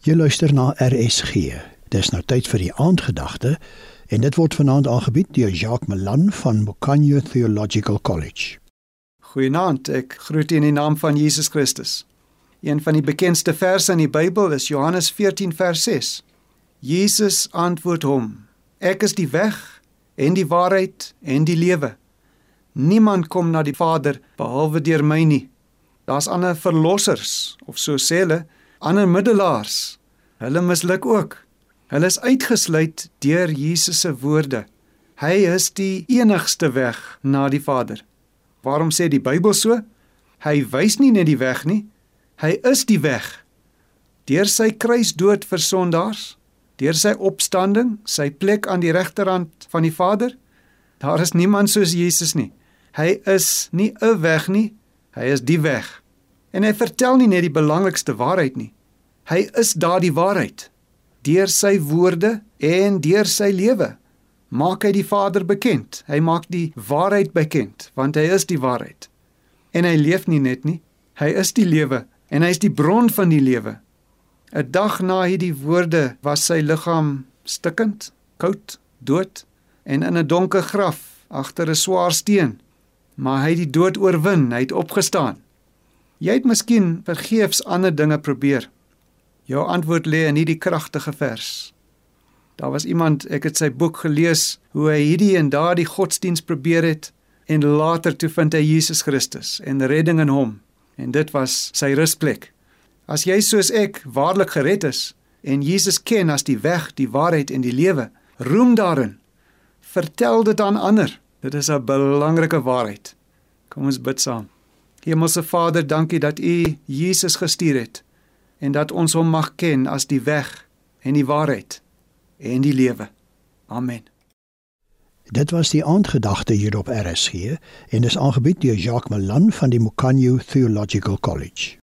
Jy luister na RSG. Dis nou tyd vir die aandgedagte en dit word vanaand aangebied deur Jacques Malan van Mokanyo Theological College. Goeienaand, ek groet u in die naam van Jesus Christus. Een van die bekendste verse in die Bybel is Johannes 14 vers 6. Jesus antwoord hom: Ek is die weg en die waarheid en die lewe. Niemand kom na die Vader behalwe deur my nie. Daar's ander verlossers of so sê hulle ander middelaars. Hulle misluk ook. Hulle is uitgesluit deur Jesus se woorde. Hy is die enigste weg na die Vader. Waarom sê die Bybel so? Hy wys nie net die weg nie. Hy is die weg. Deur sy kruisdood vir sondaars, deur sy opstanding, sy plek aan die regterhand van die Vader, daar is niemand soos Jesus nie. Hy is nie 'n weg nie, hy is die weg. En hy vertel nie net die belangrikste waarheid nie. Hy is daardie waarheid. Deur sy woorde en deur sy lewe maak hy die Vader bekend. Hy maak die waarheid bekend, want hy is die waarheid. En hy leef nie net nie. Hy is die lewe en hy is die bron van die lewe. 'n Dag na hierdie woorde was sy liggaam stikkend, koud, dood en in 'n donker graf agter 'n swaar steen. Maar hy het die dood oorwin, hy het opgestaan. Jy het miskien vergeefs ander dinge probeer. Jou antwoord lê in hierdie kragtige vers. Daar was iemand, ek het sy boek gelees, hoe hy hierdie en daardie godsdiens probeer het en later toe vind hy Jesus Christus en redding in hom en dit was sy rusplek. As jy soos ek waarlik gered is en Jesus ken as die weg, die waarheid en die lewe, roem daarin. Vertel dit aan ander. Dit is 'n belangrike waarheid. Kom ons bid saam. Hemelse Vader, dankie dat U Jesus gestuur het en dat ons hom mag ken as die weg en die waarheid en die lewe. Amen. Dit was die aandgedagte hier op RSG en is aangebied deur Jacques Malan van die Mokanyo Theological College.